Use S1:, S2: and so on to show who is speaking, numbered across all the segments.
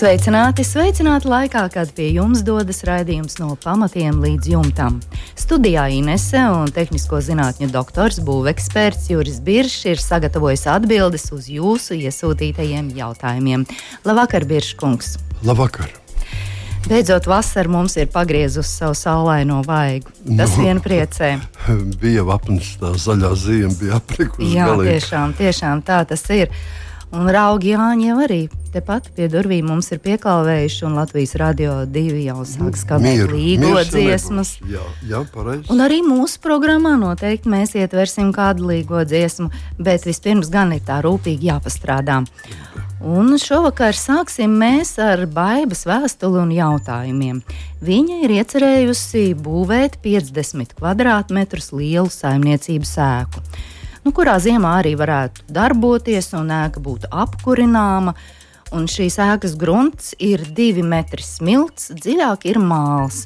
S1: Sveicināti, sveicināti laikā, kad pie jums dodas raidījums no pamatiem līdz jumtam. Studijā Inese un tehnisko zinātņu doktors, būveksperts Juris Biršs ir sagatavojis atbildes uz jūsu iesūtītajiem jautājumiem. Labvakar, Birškungs!
S2: Labvakar!
S1: Beidzot, vasara mums ir pagriezusi savu saulaino vaigu. Tas nu, vien priecē.
S2: Bija apnis, tā zaļā zīme bija aprikusi.
S1: Jā,
S2: galīgi.
S1: tiešām, tiešām tā tas ir. Un raugi Jāņi jau arī tepat pie durvīm mums ir pieklāvējuši, un Latvijas radio divi jau sāk skanēt līgo dziesmas.
S2: Jā, jā pareizi.
S1: Un arī mūsu programmā noteikti mēs ietversim kādu līgo dziesmu, bet vispirms gan ir tā rūpīgi jāpastrādā. Un šovakar sāksim mēs ar baibas vēstuli un jautājumiem. Viņa ir iecerējusi būvēt 50 km2 lielu saimniecību sēku nu, kurā ziemā arī varētu darboties un ēka būtu apkurināma. Un šīs ēkas grunts ir divi metri smilts, dziļāk ir māls.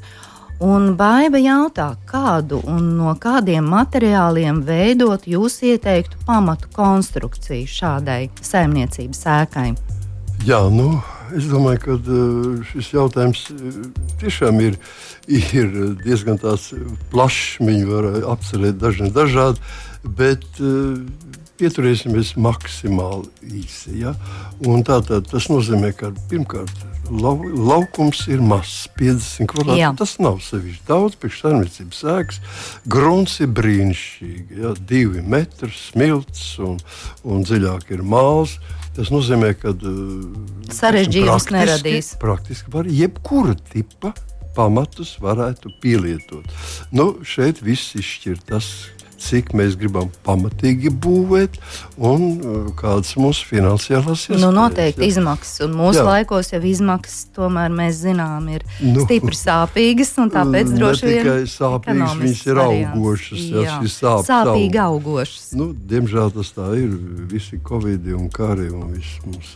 S1: Un Baiva jautā, kādu un no kādiem materiāliem veidot jūs ieteiktu pamatu konstrukciju šādai saimniecības ēkai?
S2: Jā, nu, es domāju, ka uh, šis jautājums uh, tiešām ir, ir diezgan plašs. Viņu var apcerēt dažni dažādi bet uh, pieturēsimies maksimāli īsi. Ja? Tātad, tas nozīmē, ka pirmkārt lau, laukums ir mazs, 50 kvadrātmetri. Tas nav sevišķi daudz, priekš saimniecības ēkas. Grunts ir brīnišķīgi, ja? divi metri smilts un, un dziļāk ir māls. Tas nozīmē, ka uh,
S1: sarežģījums neradīs.
S2: Praktiski var jebkura tipa pamatus varētu pielietot. Nu, šeit viss izšķir tas, cik mēs gribam pamatīgi būvēt un uh, kādas mūsu finansiālās iespējas.
S1: Nu, noteikti ja? izmaksas, un mūsu Jā. laikos jau izmaksas tomēr mēs zinām ir nu, stipri sāpīgas, un tāpēc droši vien
S2: tikai sāpīgas, viņas ir augošas. Jā, jā
S1: sāp, sāpīgi savu. augošas.
S2: Nu, diemžēl tas tā ir, visi covidi un kari un viss mums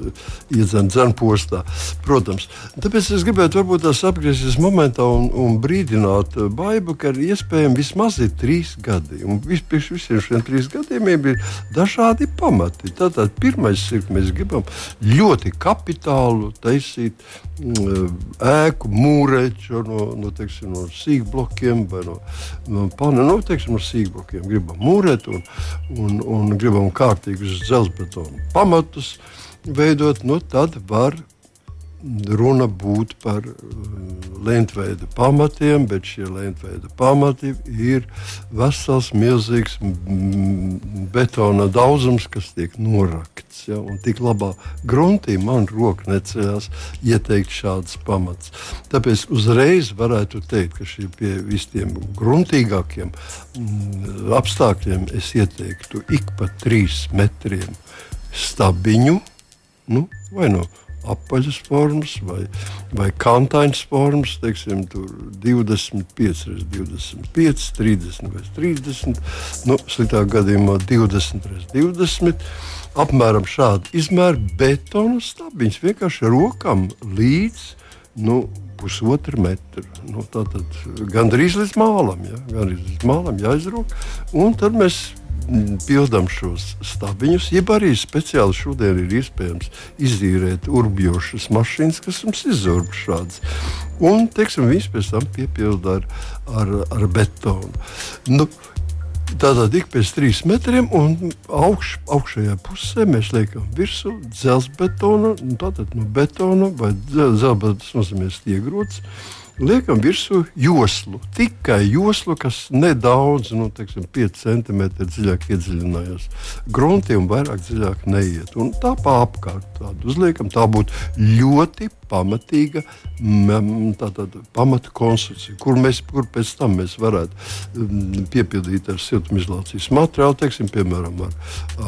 S2: iedzen dzen postā. Protams, tāpēc es gribētu varbūt tās apgriezties momentā un, un brīdināt baibu, ka ir iespējami vismaz ir trīs gadi. Un pirms visiem šiem trīs gadiem ir dažādi pamati. Tātad pirmais ir, ka mēs gribam ļoti kapitālu taisīt mm, ēku, mūrēt no, no, teiksim, no sīkblokiem vai no, no pana, no, teiksim, no sīkblokiem. Gribam mūrēt un, un, un gribam kārtīgus dzelzbetonu pamatus veidot, nu tad var runa būtu par uh, lentveida pamatiem, bet šie lentveida pamati ir vesels, milzīgs betona daudzums, kas tiek norakts. Ja, un tik labā gruntī man roka neceļās ieteikt šādus pamatus. Tāpēc uzreiz varētu teikt, ka šie pie visiem gruntīgākiem apstākļiem es ieteiktu ik pa trīs metriem stabiņu. Nu, vai no nu, apaļas formas vai, vai kantainas formas, teiksim, 25, 25, 30 vai 30, nu, sliktā gadījumā 20, 20. Apmēram šādu izmēru betona stabiņus vienkārši rokam līdz nu, pusotru metru. Nu, Tātad gandrīz līdz mālam, ja? gandrīz līdz mālam jāizrok. Un tad mēs pildām šos stabiņus, jeb arī speciāli šodien ir iespējams izīrēt urbjošas mašīnas, kas mums izurb šādas. Un, teiksim, viņas pēc tam piepilda ar, ar, ar betonu. Nu, Tātad ik pēc trīs metriem, un augš, augšējā pusē mēs liekam virsū dzelzbetonu. Tātad no betona vai dzelzbetona nozīmē stiegrots liekam virsū joslu. Tikai joslu, kas nedaudz, nu, teiksim, 5 cm dziļāk iedziļinājās gruntī un vairāk dziļāk neiet. Un tā pa apkārt tādu uzliekam. Tā būtu ļoti pamatīga pamata konstrukcija, kur, mēs, kur pēc tam mēs varētu piepildīt ar siltumizolācijas materiālu, teiksim, piemēram, ar,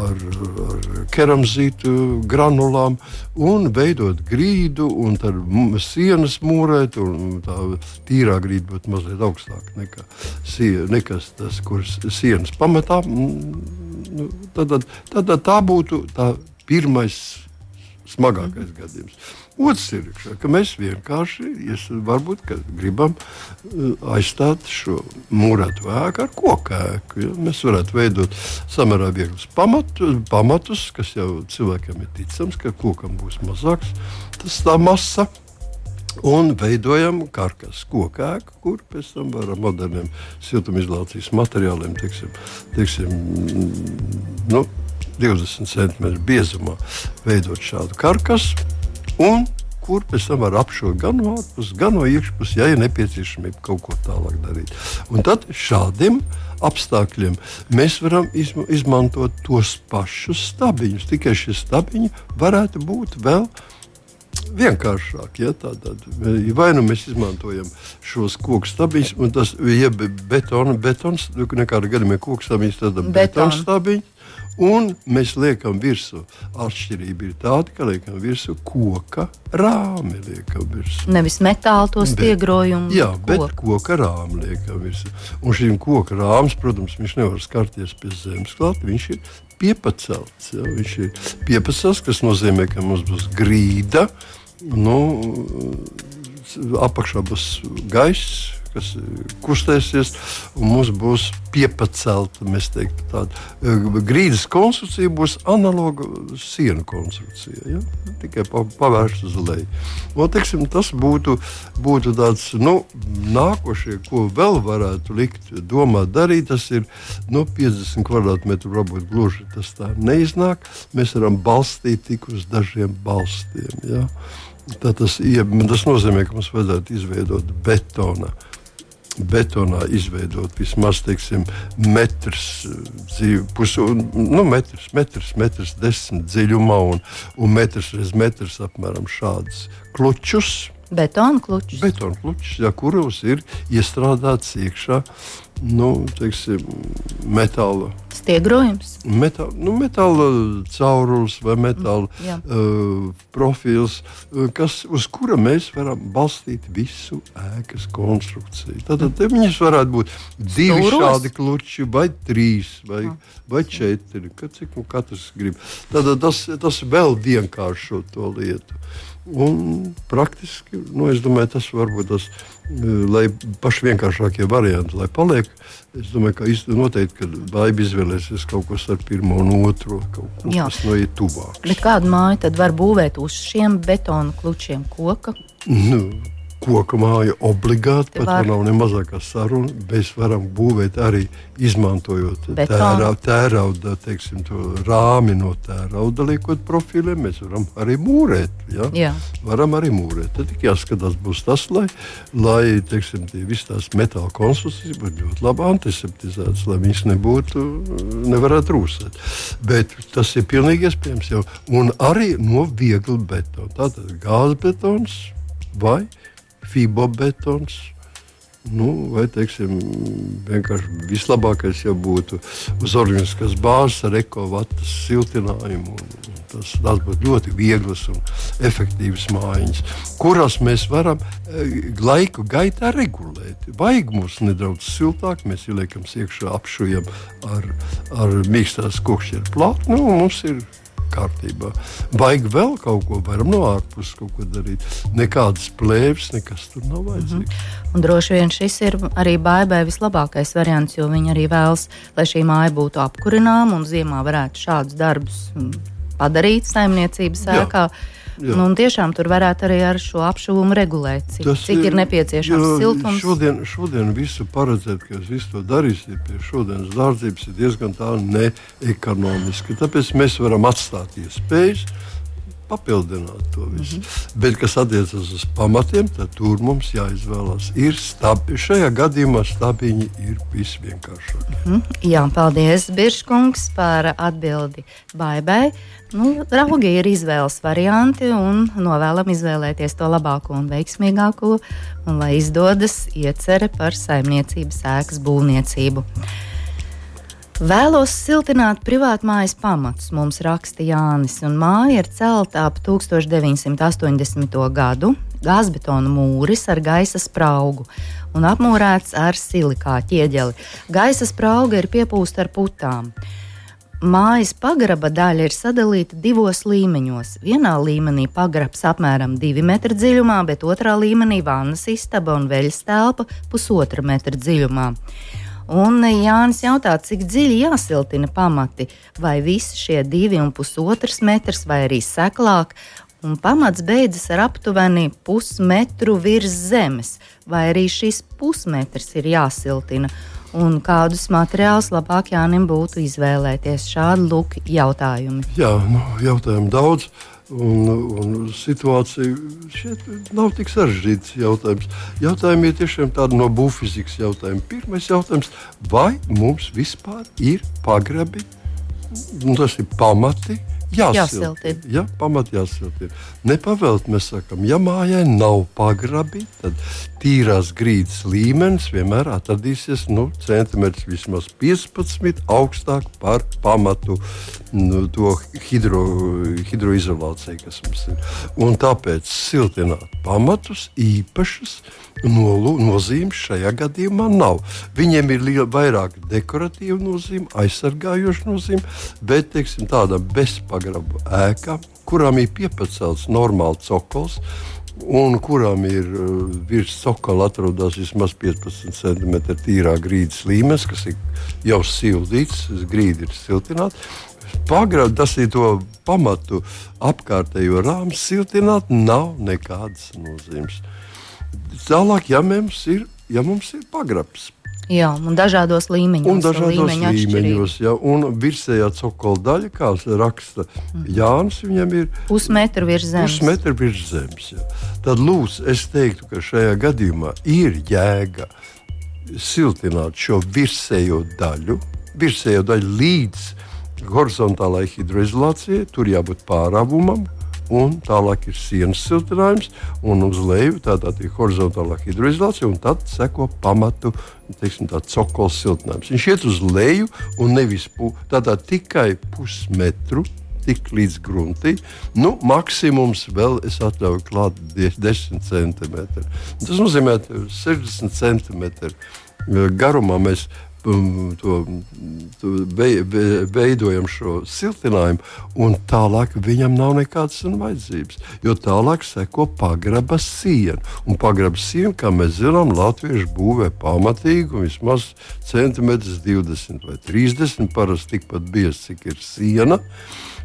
S2: ar, ar keramzītu granulām, un veidot grīdu, un tad sienas mūrēt, tā tīrā grīda būtu mazliet augstāka nekā, nekā tas, kuras sienas pamatā. Nu, tad, tad, tad tā būtu tā pirmais smagākais gadījums. Otrs ir, ka mēs vienkārši es, varbūt, gribam uh, aizstāt šo mūrētu ēku ar koku ēku. Ja? Mēs varētu veidot samērā vieglus pamatu, pamatus, kas jau cilvēkiem ir ticams, ka kokam būs mazāks tas tā masa. Un veidojam karkas kokēku, kur pēc tam varam moderniem siltumizolācijas materiāliem, teiksim, teiksim, nu, 20 cm biezumā, veidot šādu karkasu un kur pēc tam var apšaut gan no ārpuses, gan no iekšpuses, ja ir nepieciešamība kaut ko tālāk darīt. Un tad šādiem apstākļiem mēs varam izma izmantot tos pašus stabiņus, tikai šie stabiņi varētu būt vēl vienkāršāk. Ja, tātad, vai nu mēs izmantojam šos koku stabiņus, un tas ir betona, betons, nekāda gadījumā koku stabiņus, tad betona stabiņus. Un mēs liekam virsū. Atšķirība ir tāda, ka liekam virsū koka rāmi.
S1: Nevis metāla to stiegrojumu.
S2: Jā, koku. bet koka rāmi liekam virsū. Un šim koka rāms, protams, viņš nevar skarties pie zemes klāt. Viņš ir piepacelts. Ja? Viņš ir piepacelts, kas nozīmē, ka mums būs grīda. Nu, apakšā būs gaiss kas eh, kustēsies, un mums būs piepacelta, teiktu, tāda eh, grīdas konstrukcija būs analoga sienu konstrukcija, ja? tikai pavērsta uz leju. Un, teiksim, tas būtu, būtu tāds, nu, nākošie, ko vēl varētu likt, domāt, darīt, tas ir nu, 50 kvadrātmetru, varbūt gluži tas tā neiznāk. Mēs varam balstīt tik uz dažiem balstiem. Ja? Tā tas, ja, tas nozīmē, ka mums vajadzētu izveidot betona uh, betonā izveidot vismaz teiksim, metrs, dzīvi, pusu, nu, metrs, metrs, metrs desmit dziļumā un, un metrs reiz metrs apmēram šādus klučus.
S1: Betona klučus.
S2: Betona klučus, ja, kuros ir iestrādāts iekšā nu, teiksim, metāla.
S1: Stiegrojums.
S2: Metāla, nu, metāla caurulis vai metāla mm, uh, profils, kas, uz kura mēs varam balstīt visu ēkas konstrukciju. Tad mm. viņas varētu būt divi Stūros. šādi kluči, vai trīs, vai, mm. vai četri. Cik nu katrs grib. Tad tas, tas vēl vienkāršo to lietu. Un praktiski, nu, es domāju, tas varbūt tas ir lai paši vienkāršākie varianti, lai paliek. Es domāju, ka noteikti, ka baiba izvēlēsies kaut ko starp pirmo un otro, kaut ko, kas noiet tuvāk.
S1: Bet kādu māju tad var būvēt uz šiem betonu klučiem koka?
S2: Nu, koka māja obligāti, pat var. nav ne mazākā saruna. Mēs varam būvēt arī izmantojot tērauda, tērauda teiksim, rāmi no tērauda, liekot profiliem. Mēs varam arī mūrēt. Ja? Jā. Varam arī mūrēt. Tad tikai jāskatās būs tas, lai, lai teiksim, visas tās metāla konstrukcijas būtu ļoti labi antiseptizētas, lai viņas nebūtu, nevarētu rūsēt. Bet tas ir pilnīgi iespējams jau. Un arī no viegla betona. Tātad gāzbetons vai fibobetons. Nu, vai teiksim, vienkārši vislabākais jau būtu uz organiskas bāzes ar ekovatas siltinājumu. Tas, tas būtu ļoti vieglas un efektīvas mājiņas, kurās mēs varam eh, laiku gaitā regulēt. Vajag mums nedaudz siltāk, mēs ieliekam iekšā apšujam ar, ar mīkstās kokšķieru plātu. Nu, mums ir kārtībā. Vajag vēl kaut ko, varam no ārpuses kaut ko darīt. Nekādas plēves, nekas tur nav vajadzīgs. Mm -hmm.
S1: Un droši vien šis ir arī baigai vislabākais variants, jo viņi arī vēlas, lai šī māja būtu apkurināma un ziemā varētu šādus darbus mm, padarīt saimniecības ēkā. Jā. Nu, tiešām tur varētu arī ar šo apšuvumu regulēt, cik, Tas cik ir, ir nepieciešams jā, siltums.
S2: Šodien, šodien visu paredzēt, ka jūs visu to darīsiet pie šodienas dārdzības, ir diezgan tā neekonomiski. Tāpēc mēs varam atstāt iespējas papildināt to visu. Mm -hmm. Bet, kas attiecas uz pamatiem, tad tur mums jāizvēlas. Ir stabi, šajā gadījumā stabiņi ir visvienkāršāk.
S1: Mm -hmm. Jā, paldies, Biržkungs, par atbildi Baibai. Nu, raugi ir izvēles varianti un novēlam izvēlēties to labāko un veiksmīgāko, un lai izdodas iecerē par saimniecības ēkas būvniecību. Vēlos siltināt privātmājas pamatus, mums raksta Jānis, un māja ir celta ap 1980. gadu. Gāzbetona mūris ar gaisa spraugu un apmūrēts ar silikāta ķieģeli. Gaisa sprauga ir piepūsta ar putām. Mājas pagraba daļa ir sadalīta divos līmeņos. Vienā līmenī pagrabs apmēram 2 metru dziļumā, bet otrā līmenī vannas istaba un veļas telpa pusotra metra dziļumā. Un Jānis jautā, cik dziļi jāsiltina pamati, vai visi šie divi un pusotrs metrs, vai arī seklāk. Un pamats beidzas ar aptuveni pusmetru virs zemes, vai arī šis pusmetrs ir jāsiltina. Un kādus materiālus labāk Jānim būtu izvēlēties? Šādi lūk jautājumi.
S2: Jā, nu, jautājumu daudz. Un, un situācija šeit nav tik sarežģīts jautājums. Jautājumi ir tiešām tādi no būvfizikas jautājumi. Pirmais jautājums, vai mums vispār ir pagrabi? Nu, tas ir pamati, jāsiltina. Jā, pamat jāsiltina. Nepavelt mēs sakām, ja mājai nav pagrabi, tad tīrās grīdas līmenis vienmēr atradīsies nu, centimetrus vismaz 15 augstāk par pamatu nu, to hidro, hidroizolāciju, kas mums ir. Un tāpēc siltināt pamatus īpašas nolu, nozīmes šajā gadījumā nav. Viņiem ir liela, vairāk dekoratīva nozīme, aizsargājoša nozīme, bet teiksim, tāda bezpagraba ēka, kurām ir piepacelts normāls cokols. Un kurām ir uh, virs cokola atrodas vismaz 15 cm tīrā grīdas līmenis, kas ir jau sildīts, grīda ir siltināta. Pagrabs, tas ir to pamatu apkārtējo rāmu siltināt, nav nekādas nozīmes. Tālāk, ja mums ir, ja mums ir pagrabs.
S1: Jā, un dažādos līmeņos.
S2: Un dažādos līmeņos, jā, un virsējā cokola daļa, kā raksta mm. Jānis, viņam ir
S1: pusmetru virs zemes.
S2: Pusmetru virs zemes jā. Tad, lūdzu, es teiktu, ka šajā gadījumā ir jēga siltināt šo virsējo daļu, virsējo daļu līdz horizontālai hidroizolācijai, tur jābūt pārāvumam, un tālāk ir sienas siltinājums, un uz leju tādā ir horizontālā hidroizolācija, un tad seko pamatu cokola siltinājums. Viņš iet uz leju un nevis pu, tādā tikai pusmetru. Tik līdz gruntī. Nu, maksimums vēl es atļauju klāt 10 centimetri. Tas nozīmē, ka 60 centimetri garumā mēs Um, to, to veidojam šo siltinājumu, un tālāk viņam nav nekādas vajadzības. Jo tālāk seko pagraba siena. Un pagraba siena, kā mēs zinām, latvieši būvē pamatīgi, un vismaz centimetrus 20 vai 30, parasti tikpat biezs, cik ir siena.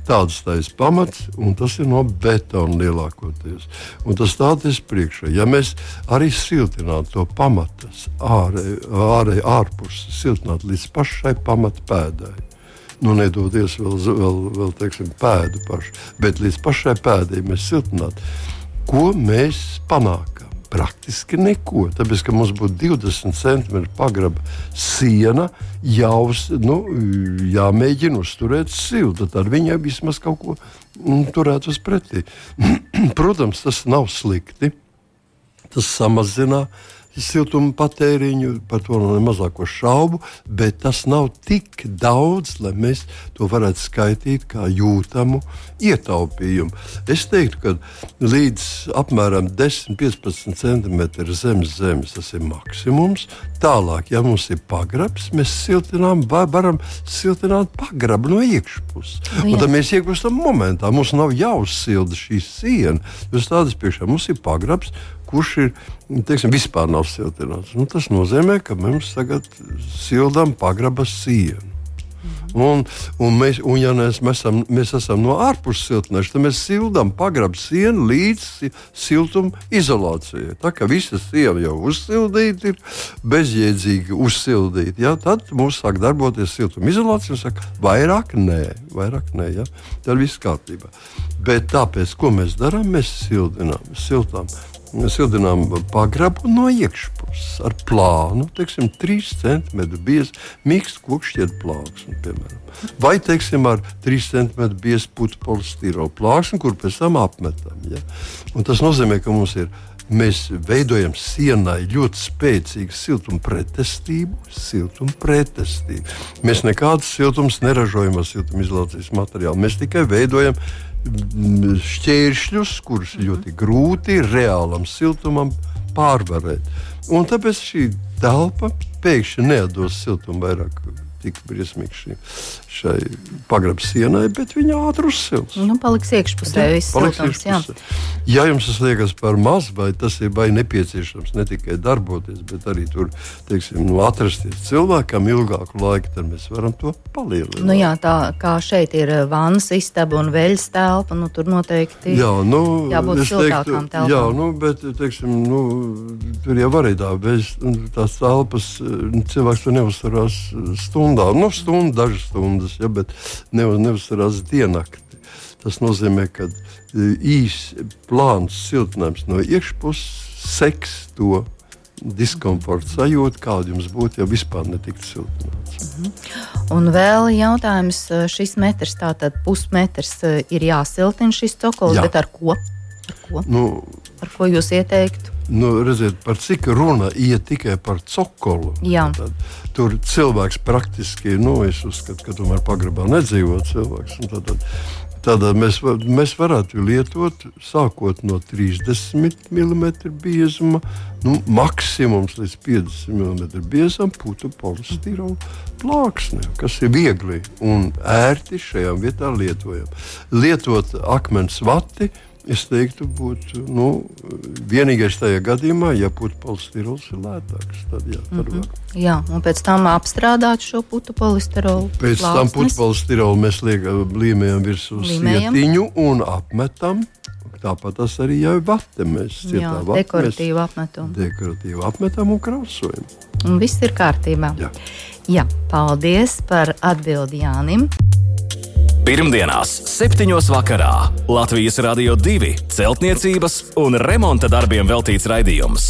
S2: Tāds tais pamats, un tas ir no betona lielākoties. Un tas ir priekšā. Ja mēs arī siltinātu to pamatu, ārēji, ārē, ārpus siltinātu līdz pašai pamatpēdai. Nu, nedodies vēl, vēl, vēl teiksim, pēdu pašu, bet līdz pašai pēdai mēs siltinātu. Ko mēs panākam? Praktiski neko. Tāpēc, ka mums būtu 20 centimetri pagraba siena, jau nu, jāmēģina uzturēt siltu. Tad viņai vismaz kaut ko mm, turētu uz pretī. Protams, tas nav slikti. Tas samazina siltuma patēriņu, par to nav ne mazāko šaubu, bet tas nav tik daudz, lai mēs to varētu skaitīt kā jūtamu ietaupījumu. Es teiktu, ka līdz apmēram 10-15 cm zemes zemes tas ir maksimums. Tālāk, ja mums ir pagrabs, mēs siltinām, varam siltināt pagrabu no iekšpuses. Nu, tad mēs iegūstam momentā. Mums nav jāuzsilda šī siena. Jūs tādas priekšā mums ir pagrabs, kurš ir teiksim, vispār nav siltināts. Nu, tas nozīmē, ka mums tagad sildām pagrabas sienu. Un, un mēs, un ja mēs, esam, mēs esam no ārpuses siltinājuši, tad mēs sildām pagrabu sienu līdz siltuma izolācijai. Tā kā visa siena jau uzsildīta, ir bezjēdzīgi uzsildīta, ja, tad mums sāk darboties siltuma izolācija un saka, vairāk nē, vairāk nē, ja, tad viss kārtībā. Bet tāpēc, ko mēs darām, mēs sildinām, siltām sildinām pagrabu no iekšpuses ar plānu, teiksim, 3 cm biezs, mīksts kokšķiet plāksni, piemēram. Vai, teiksim, ar 3 cm biezs putu polistīro plāksni, kur pēc tam apmetam. Ja? Un tas nozīmē, ka mums ir mēs veidojam sienai ļoti spēcīgu siltuma pretestību. Siltuma pretestību. Mēs nekādus siltumus neražojam ar siltumizolācijas materiālu. Mēs tikai veidojam šķēršļus, kurus mm -hmm. ļoti grūti reālam siltumam pārvarēt. Un tāpēc šī telpa pēkšņi nedos siltumu vairāk tik briesmīgi šī, šai pagrabas sienai, bet viņa ātri uzsils.
S1: Nu, paliks iekšpusē, viss paliks siltums,
S2: iekšpusē. Ja jums tas liekas par maz, vai tas ir vai nepieciešams ne tikai darboties, bet arī tur, teiksim, nu, atrasties cilvēkam ilgāku laiku, tad mēs varam to palielināt.
S1: Nu, jā, tā kā šeit ir eh, vannas istaba un veļas telpa, nu, tur noteikti jā, nu, jābūt siltākām telpām.
S2: Jā, nu, bet, teiksim, nu, tur jau arī tā, bez tās telpas eh, cilvēks tur neuzturās stundu stundām, nu, stundu, dažas stundas, ja, bet nevar, neuzturās diennakti. Tas nozīmē, ka e, īsts plāns siltinājums no iekšpuses seks to diskomforta sajūtu, kāda jums būtu, ja vispār netiktu siltināts.
S1: -hmm. Un vēl jautājums, e, šis metrs, tātad pusmetrs e, ir jāsiltina šis cokols, Jā. bet ar ko? Ar ko, nu, ar ko jūs ieteiktu?
S2: Nu, redziet, par cik runa iet tikai par cokolu. Tad, tur cilvēks praktiski, nu, es uzskatu, ka tomēr pagrabā nedzīvo cilvēks. Tad, tad, Tādā mēs, mēs varētu lietot sākot no 30 mm biezuma, nu, maksimums līdz 50 mm biezam putu polistirolu plāksni, kas ir viegli un ērti šajā vietā lietojam. Lietot akmens vati Es teiktu, būtu nu, vienīgais tajā gadījumā, ja putekļi polistirols ir lētāks. Tad, jā, tad mm -hmm.
S1: var. jā, un pēc tam apstrādāt šo putu polistirolu.
S2: Pēc plāsnes. tam putu polistirolu mēs liekam, līmējam virsū sietiņu un apmetam. Tāpat tas arī jau ir vate. Mēs
S1: jā, dekoratīvu apmetam.
S2: Dekoratīvu apmetam un krāsojam.
S1: Un viss ir kārtībā. Jā. Jā, paldies par atbildi Jānim.
S3: Pirmdienās, 7. vakarā Latvijas Rādio 2 celtniecības un remonta darbiem veltīts raidījums.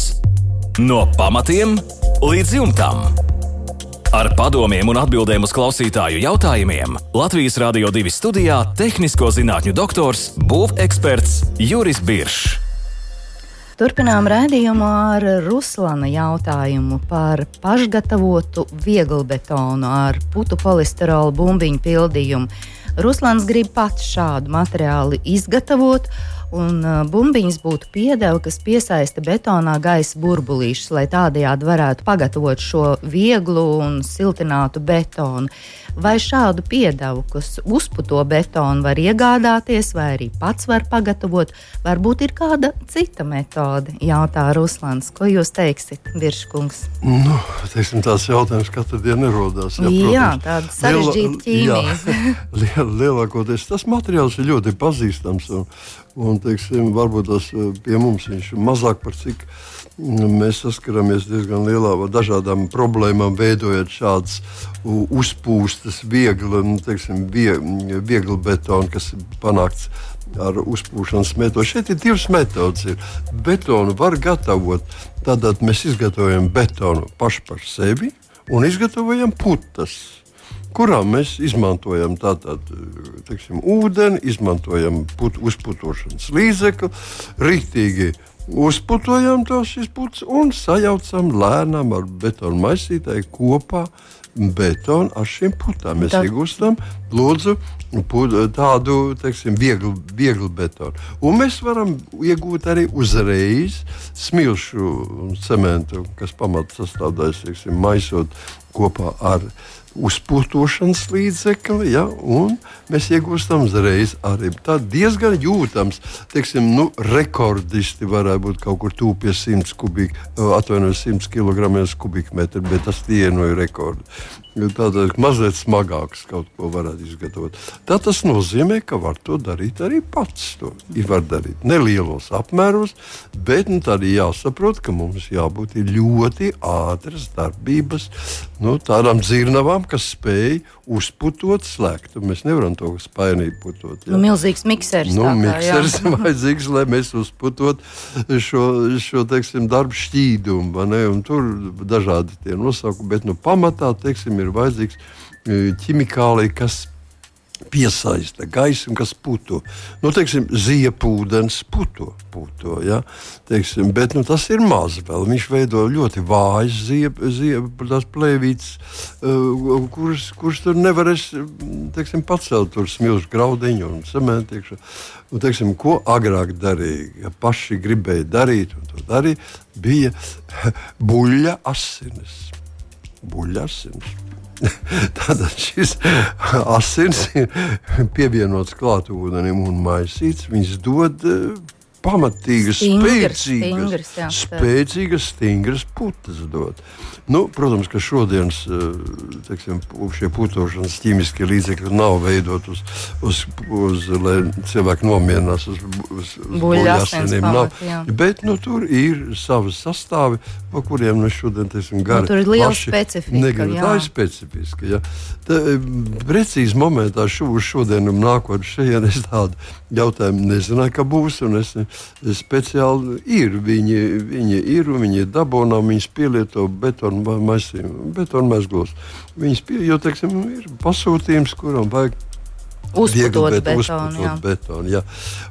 S3: No pamatiem līdz jumtam. Ar padomiem un atbildēm uz klausītāju jautājumiem Latvijas Rādio 2 studijā - tehnisko zinātņu doktors, būveksperts Juris Biršs.
S1: Turpinām rādījumu ar Ruslana jautājumu par pašgatavotu vieglbetonu ar putu polisterolu bumbiņu pildījumu. Ruslans grib pats šādu materiālu izgatavot, un uh, bumbiņas būtu piedeva, kas piesaista betonā gaisa burbulīšus, lai tādējādi varētu pagatavot šo vieglu un siltinātu betonu. Vai šādu piedevu, kas uzputo betonu, var iegādāties, vai arī pats var pagatavot, varbūt ir kāda cita metode? Jautā Ruslans. Ko jūs teiksiet, Virškungs?
S2: Nu, teiksim, tās jautājums katru dienu nerodās.
S1: Jā, jā tāda sarežģīta ķīmija.
S2: Lielākoties tas materiāls ir ļoti pazīstams. Un, un teiksim, varbūt tas eh, pie mums ir mazāk par cik Mēs saskaramies diezgan lielā ar dažādām problēmām, veidojot šādas uzpūstas, viegli, nu, teiksim, vie, viegli betonu, kas ir panākts ar uzpūšanas metodu. Šeit ir divas metodas. Ir. Betonu var gatavot. Tātad mēs izgatavojam betonu paši par sevi un izgatavojam putas kurām mēs izmantojam tātad, teiksim, ūdeni, izmantojam put, uzputošanas līdzekli, rītīgi uzputojam tos putus un sajaucam lēnām ar betonu maisītāju kopā. Betonu ar šīm putām mēs Tā. iegūstam lūdzu, tādu teiksim, vieglu, vieglu betonu. Un mēs varam iegūt arī uzreiz smilšu cementu, kas pamatsastāvdaļas maisot kopā ar uzpūtošanas līdzekli, ja, un mēs iegūstam uzreiz arī tādu diezgan jūtams, teiksim, nu, rekordisti varētu būt kaut kur tuvu pie 100 kubik, atvainojos 100 kg kubikmetru, bet tas tie no ir rekordi. Tādēļ mazliet smagāks kaut ko varētu izgatavot. Tā tas nozīmē, ka var to darīt arī pats. To var darīt nelielos apmēros, bet nu, arī jāsaprot, ka mums jābūt ļoti ātras darbības, nu, tādām dzirnavām, kas spēj uzputot slēgt. Mēs nevaram to spainīt putot.
S1: Jā. Nu, milzīgs miksers.
S2: Nu, kā, miksers ir vajadzīgs, lai mēs uzputot šo, šo teiksim, darbu šķīdumu. Tur dažādi tie nosaukumi, bet nu, pamatā teiksim, ir vajadzīgs e, ķimikālija, kas piesaista gaisu, kas puto. Nu, teiksim, ziepūdens puto. puto ja? teiksim, bet nu, tas ir maz vēl. Viņš veido ļoti vājas ziepes plēvītes, uh, kuras, kuras tur nevarēs teiksim, pacelt tur smilšu graudiņu un cementu. Un, teiksim, ko agrāk darīja, ja paši gribēja darīt, un to darīja, bija buļļa asinis. Buļļa asinis. Tātad šis asins ir pievienots klāt ūdenim un maisīts. Viņš dod pamatīgas,
S1: stingras,
S2: spēcīgas,
S1: stingras, jā,
S2: spēcīgas, stingras putas dot. Nu, protams, ka šodienas eh, teiksim, šie putošanas ķīmiskie līdzekļi nav veidoti uz, uz, uz, lai cilvēki nomierinās uz, uz, uz buļļasiniem. Bet nu, tur ir savi sastāvi, pa kuriem mēs šodien teiksim, gari.
S1: Nu, tur ir liela specifika.
S2: Negribu, tā ir specifiska. Ja. Tā, precīzi momentā šo, uz šodienu un nākotnē šeit es tādu jautājumu nezināju, ka būs. Es speciāli ir. Viņi, viņi ir un viņi ir dabūnām, viņas pielieto betonu maisījumu, betonu mezglos. Viņas pie, jo, teiksim, ir pasūtījums, kuram vajag
S1: Uzputot betonu, uzputot jā.
S2: betonu. Jā.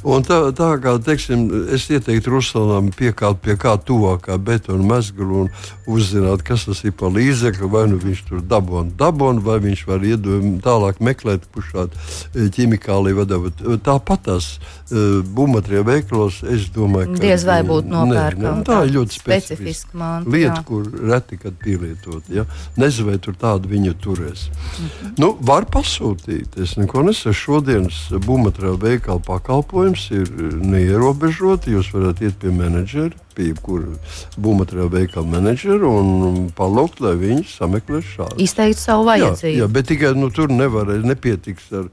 S2: Un tā, tā kā teiksim, es ieteiktu Ruslanam piekāpt pie kā tuvākā betona mezgla un uzzināt, kas tas ir par līdzekli. Vai nu viņš tur dabūna, dabūna, vai viņš var iedot tālāk meklēt, kurš šādu ķimikāliju vadot. Tāpat tās uh, būvmateriālu veikalos, es domāju,
S1: ka diez vai būtu nopērkama.
S2: Tā ir ļoti specifiska,
S1: manta,
S2: lieta, jā. kur reti kad pielietot. Ja? Nezinu, vai tur tādu viņa turēs. -hmm. nu, var pasūtīt, es neko nesaku šodienas būvmateriālu veikala pakalpojums ir neierobežots. Jūs varat iet pie menedžera, pie jebkura būvmateriālu veikala menedžera un palūgt, lai viņi sameklē šādu.
S1: Izteikt savu vajadzību. Jā,
S2: jā bet tikai nu, tur nevar, nepietiks ar,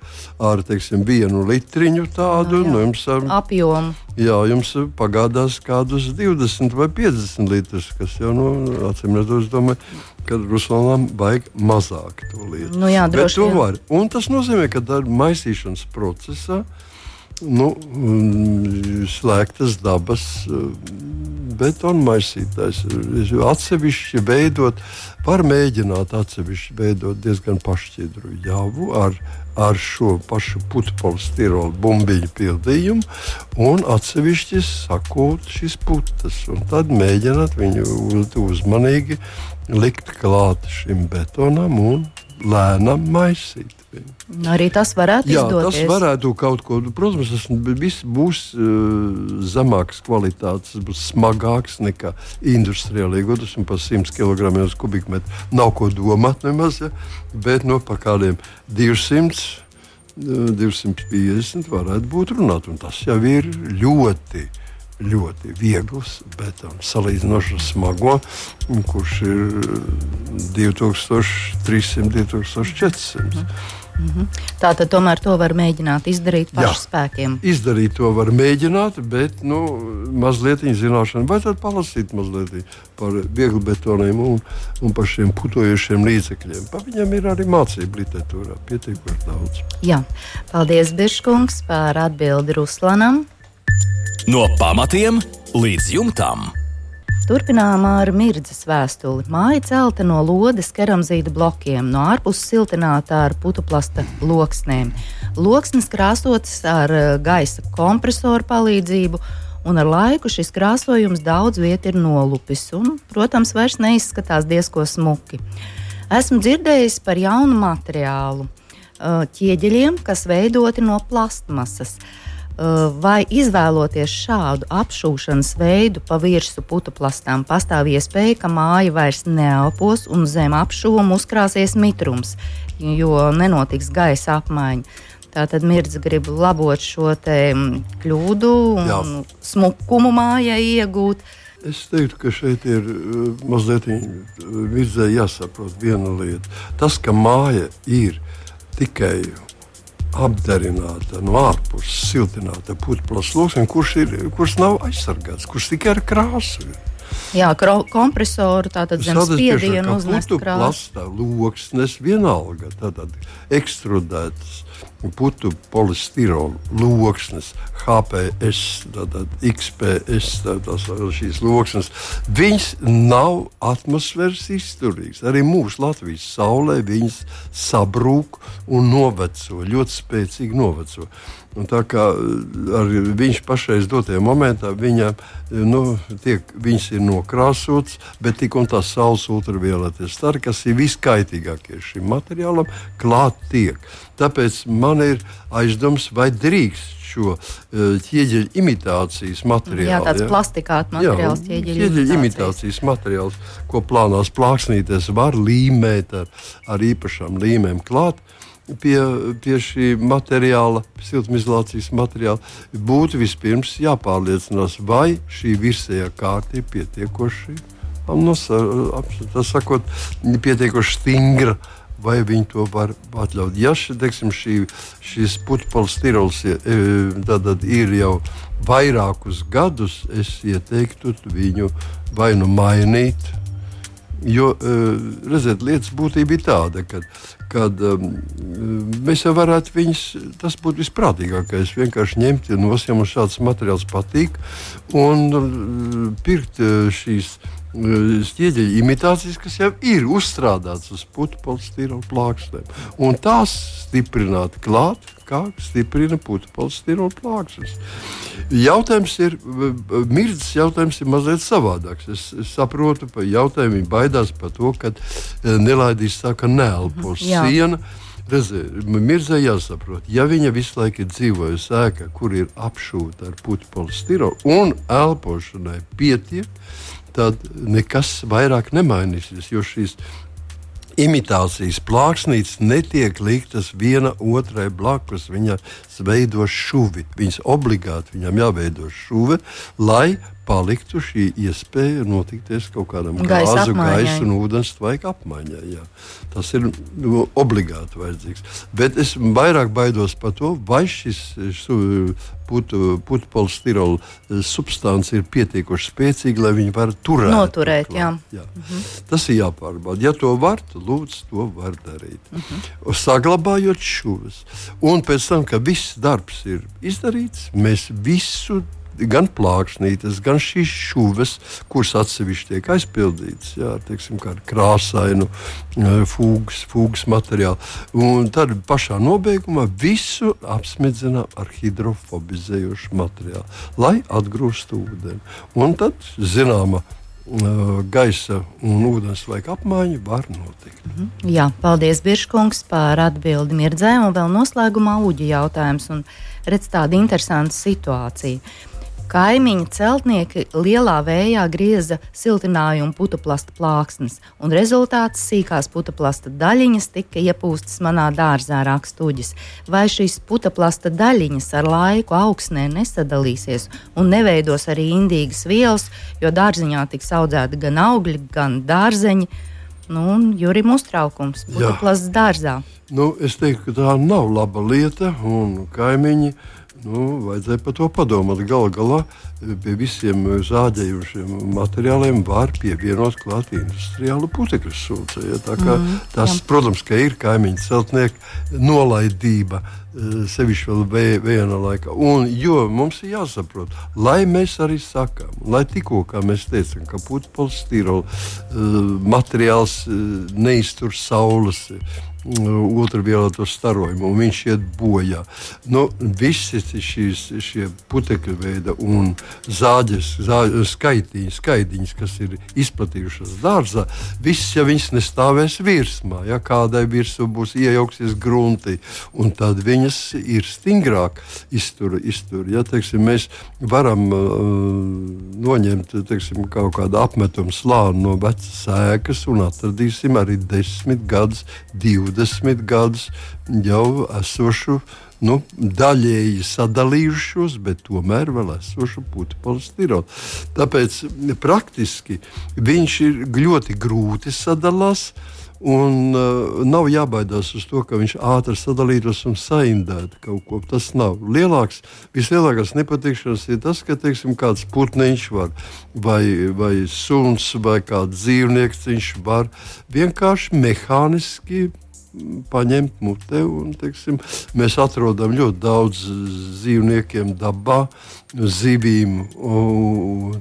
S2: ar teiksim, vienu litriņu tādu. Jā, jā. Nu, ar,
S1: Apjomu.
S2: Jā, jums pagādās kādus 20 vai 50 litrus, kas jau, nu, acīm redzot, domāju, ka Ruslanam vajag mazāk to lietu.
S1: Nu jā, droši,
S2: var. Un tas nozīmē, ka maisīšanas procesā nu, mm, slēgtas dabas mm, betona maisītājs. Atsevišķi veidot, var mēģināt atsevišķi veidot diezgan pašķidru javu ar, ar šo pašu putekļu bumbiņu pildījumu, un atsevišķi sakot šīs putas. Tad mēģināt viņu uzmanīgi likt klāt šim betonam un lēnām maisīt.
S1: Nu, arī tas varētu Jā, izdoties.
S2: Tas varētu kaut ko, protams, tas viss būs uh, zemākas kvalitātes, būs smagāks nekā industriāli iegūtas un par 100 kg uz kubikmetru. Nav ko domāt nemaz, ja? bet no pa kādiem 200. 250 varētu būt runāt, un tas jau ir ļoti ļoti viegls, bet um, salīdzinoši smago, kurš ir 2300, 2400.
S1: Mm -hmm. Tā tad tomēr to var mēģināt izdarīt pašu Jā, spēkiem.
S2: Izdarīt to var mēģināt, bet nu, mazliet zināšanu vajadzētu palasīt mazliet par vieglu betoniem un, un par šiem putojošiem līdzekļiem. Pa viņam ir arī mācība literatūrā pietiekami daudz.
S1: Jā, paldies Biržkungs par atbildi Ruslanam.
S3: No pamatiem līdz jumtam.
S1: Turpinām ar mirdzas vēstuli. Māja celta no lodes keramzīta blokiem, no ārpuses siltināta ar putuplasta loksnēm. Loksnes krāsotas ar eh, gaisa kompresoru palīdzību, un ar laiku šis krāsojums daudz viet ir nolupis un, protams, vairs neizskatās diezko smuki. Esmu dzirdējis par jaunu materiālu, eh, ķieģeļiem, kas veidoti no plastmasas. Eh, vai izvēloties šādu apšūšanas veidu pa virsmu putuplastām, pastāv iespēja, ka māja vairs neelpos un zem apšūma uzkrāsies mitrums, jo nenotiks gaisa apmaiņa. Tātad mirdz grib labot šo mm, kļūdu un Jā. smukumu mājai iegūt.
S2: Es teiktu, ka šeit ir uh, mazliet virzē jāsaprot viena lieta. Tas, ka māja ir tikai apdarināta no ārpuses, siltināta putekļa sloksne, kurš, ir, kurš nav aizsargāts, kurš tikai ar krāsu ir.
S1: Jā, kompresoru tātad zem spiedienu uznest krāsu.
S2: Loksnes vienalga, tātad ekstrudētas putu polistirola loksnes, HPS, tātad XPS, tātad šīs loksnes, viņas nav atmosfēras izturīgas. Arī mūsu Latvijas saulē viņas sabrūk un noveco, ļoti spēcīgi noveco. Un tā kā eh, viņš pašreiz dotajā momentā viņa, eh, nu, tiek, viņas ir nokrāsotas, bet tik un tā saules ultravioletes stari, kas ir viskaitīgākie šim materiālam, klāt tiek. Tāpēc man ir aizdoms, vai drīkst šo uh, ķieģeļa imitācijas materiālu.
S1: Jā, tāds ja? plastikāts materiāls,
S2: ķieģeļa imitācijas. imitācijas materiāls, ko plānās plāksnīties, var līmēt ar, ar īpašām līmēm klāt. Uh, pie, pie šī materiāla, siltumizolācijas materiāla, būtu vispirms jāpārliecinās, vai šī virsējā kārta ir pietiekoši, nos, sakot, pietiekoši stingra. Vai viņi to var atļaut? Ja teiksim, šī, šis putekļs e, ir jau vairākus gadus, es ieteiktu viņu vai nu mainīt, Jo, eh, redziet, lietas būtība ir tāda, ka kad, um, mēs jau varētu viņus, tas būtu visprātīgākais, vienkārši ņemt no ja mums šāds materiāls patīk un uh, pirkt šīs ķieģeļa imitācijas, kas jau ir uzstrādātas uz putu polistirolu plāksnēm. Un tās stiprināt klāt, kā stiprina putu polistirolu plāksnes. Jautājums ir, mirdzes jautājums ir mazliet savādāks. Es, es saprotu, ka jautājumi baidās par to, ka nelaidīs saka neelpos mhm, siena. Mirzē jāsaprot, ja viņa visu laiku ir dzīvojusi ēkā, kur ir apšūta ar polistirolu un elpošanai pietiek, tad nekas vairāk nemainīsies. Jo šīs imitācijas plāksnītes netiek liktas viena otrai blakus. Viņas veido šuvi. Viņas obligāti viņam jāveido šuve, lai paliktu šī iespēja notikties kaut kādam
S1: gaisa gāzu,
S2: gaisa un ūdens tvaika apmaiņai. Jā. Tas ir nu, obligāti vajadzīgs. Bet es vairāk baidos par to, vai šis putu, putu polistirola eh, substance ir pietiekoši spēcīga, lai viņi varētu turēt.
S1: Noturēt, jā. jā.
S2: Mm -hmm. Tas ir jāpārbauda. Ja to var, tad lūdzu, to var darīt. Mm -hmm. Saglabājot šūnas. Un pēc tam, kad viss darbs ir izdarīts, mēs visu gan plāksnītes, gan šīs šuves, kuras atsevišķi tiek aizpildītas jā, teiksim, ar krāsainu, fūgas, fūgas materiālu. Un tad pašā nobeigumā visu apsmedzinām ar hidrofobizējošu materiālu, lai atgrūstu ūdeni. Un tad zināma gaisa un ūdens laika apmaiņa var notikt.
S1: Mhm. Jā, paldies, Biržkungs, par atbildi mirdzē, un vēl noslēgumā uģi jautājums. Un redz tādu interesantu situāciju. Kaimiņu celtnieki lielā vējā grieza siltinājumu putuplasta plāksnes, un rezultāts sīkās putuplasta daļiņas tika iepūstas manā dārzā rakstuģis. Vai šīs putuplasta daļiņas ar laiku augsnē nesadalīsies un neveidos arī indīgas vielas, jo dārziņā tiks audzēti gan augļi, gan dārzeņi? Nu, un Jurim uztraukums putuplasts dārzā.
S2: Nu, es teiktu, ka tā nav laba lieta, un kaimiņi Nu, vajadzēja par to padomāt. Galu galā pie visiem eh, zāģējušiem materiāliem var pievienot klāt industriālu putekļu sūcē. Ja? Mm, tas, jā. protams, ka ir kaimiņu celtnieku nolaidība. Eh, sevišķi vēl viena laika. Un, jo mums ir jāsaprot, lai mēs arī sakām, lai tikko mēs teicām, ka putekļs, stīrola uh, materiāls uh, neiztur saules ultravioleto starojumu, un viņš iet bojā. Nu, visi šīs, šie putekļu veidi un zāģes, zāģes skaitīņas, skaidiņas, kas ir izplatījušās dārzā, visas jau viņas nestāvēs virsmā. Ja kādai virsū būs iejauksies grunti, un tad viņas ir stingrāk iztur. iztur ja, teiksim, mēs varam uh, noņemt teiksim, kaut kādu apmetumu slāni no vecas sēkas un atradīsim arī desmit gadus, divi 20 gadus jau esošu nu, daļēji sadalījušos, bet tomēr vēl esošu putu polistirolu. Tāpēc praktiski viņš ir ļoti grūti sadalās. Un uh, nav jābaidās uz to, ka viņš ātri sadalītos un saindētu kaut ko. Tas nav. Lielāks, vislielākais nepatikšanas ir tas, ka teiksim, kāds putniņš var, vai, vai suns, vai kāds dzīvnieks viņš var vienkārši mehāniski paņemt mutē. Un, teiksim, mēs atrodam ļoti daudz dzīvniekiem dabā, zivīm,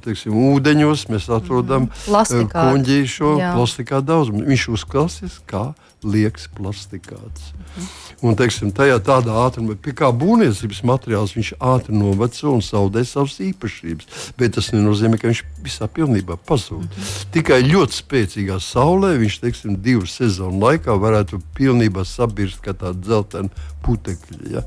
S2: teiksim, ūdeņos. Mēs atrodam
S1: mhm.
S2: kuģīšu plastikā daudz. Viņš uzklausīs kā liekas plastikāts. Un, teiksim, tajā tādā ātrumā, kā būvniecības materiāls, viņš ātri noveco un zaudē savas īpašības. Bet tas nenozīmē, ka viņš visā pilnībā pazūd. Mm -hmm. Tikai ļoti spēcīgā saulē viņš teiksim, divu sezonu laikā varētu pilnībā sabirst kā tāda dzeltena putekļi. Ja?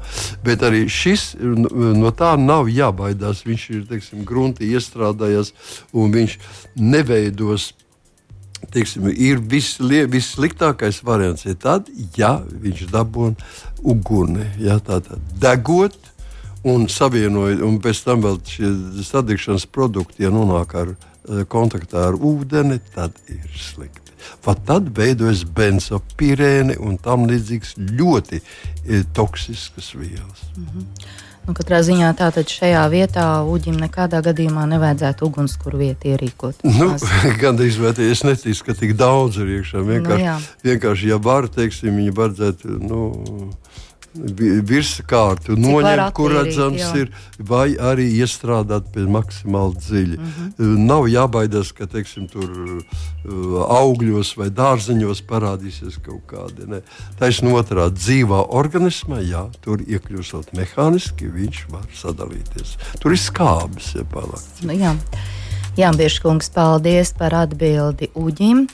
S2: Bet arī šis no tā nav jābaidās. Viņš ir teiksim, grunti iestrādājies un viņš neveidos teiksim, ir vissliktākais variants. Ir tad, ja viņš dabūna uguni, ja, tātad degot un savienojot, un pēc tam vēl šie sadegšanas produkti, ja nonāk ar eh, kontaktā ar ūdeni, tad ir slikti. Pat tad veidojas benzopirēni un tam līdzīgas ļoti e, toksiskas vielas. Mm -hmm.
S1: Nu, katrā ziņā tātad šajā vietā uģim nekādā gadījumā nevajadzētu ugunskura vietu ierīkot.
S2: Nu, Gan arī es neticu, ka tik daudz ir iekšā. Vienkārši, nu, vienkārši ja var, teiksim, viņi vajadzētu. Nu, virskārtu noņemt, kur redzams jā. ir, vai arī iestrādāt pie maksimāli dziļi. Mm -hmm. Nav jābaidās, ka teiksim, tur uh, augļos vai dārzeņos parādīsies kaut kādi. Taisnība otrādi dzīvā organismā, jā, tur iekļūstot mehāniski, viņš var sadalīties. Tur ir skābes, ja palakts.
S1: Nu, jā. Jā, Biržkungs, paldies par atbildi Uģim.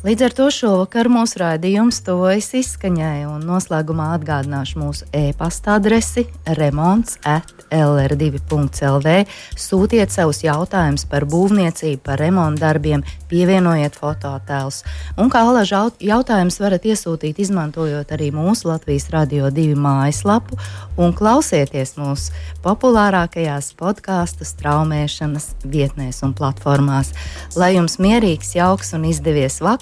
S1: Līdz ar to šovakar mūsu raidījums tojas izskaņai, un noslēgumā atgādināšu mūsu e-pasta adresi remonds at lr2.lv. Sūtiet savus jautājumus par būvniecību, par remontu darbiem, pievienojiet fototēlus. Un kā alaža jautājumus varat iesūtīt, izmantojot arī mūsu Latvijas Radio 2 mājaslapu un klausieties mūsu populārākajās podkāstu straumēšanas vietnēs un platformās. Lai jums mierīgs, jauks un izdevies